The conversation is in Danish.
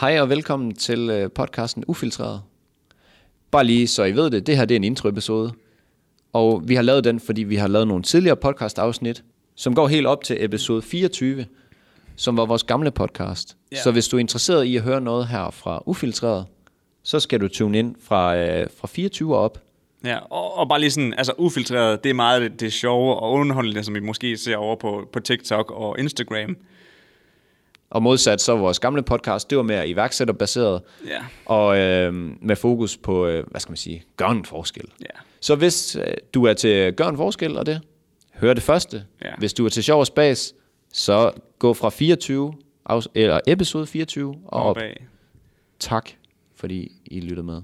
Hej og velkommen til øh, podcasten Ufiltreret. Bare lige så I ved det, det her det er en intro-episode. Og vi har lavet den, fordi vi har lavet nogle tidligere podcast-afsnit, som går helt op til episode 24, som var vores gamle podcast. Ja. Så hvis du er interesseret i at høre noget her fra Ufiltreret, så skal du tune ind fra, øh, fra 24 og op. Ja, og, og bare lige sådan, altså ufiltreret, det er meget det, det sjove og underholdende, som vi måske ser over på, på TikTok og Instagram. Og modsat så vores gamle podcast, det var mere iværksætterbaseret, Ja, og øh, med fokus på, øh, hvad skal man sige, gør en forskel. ja, Så hvis øh, du er til gør en forskel og det, hør det første. Ja. Hvis du er til sjov og spas, så gå fra 24, afs- eller episode 24 og op. Tak, fordi I lyttede med.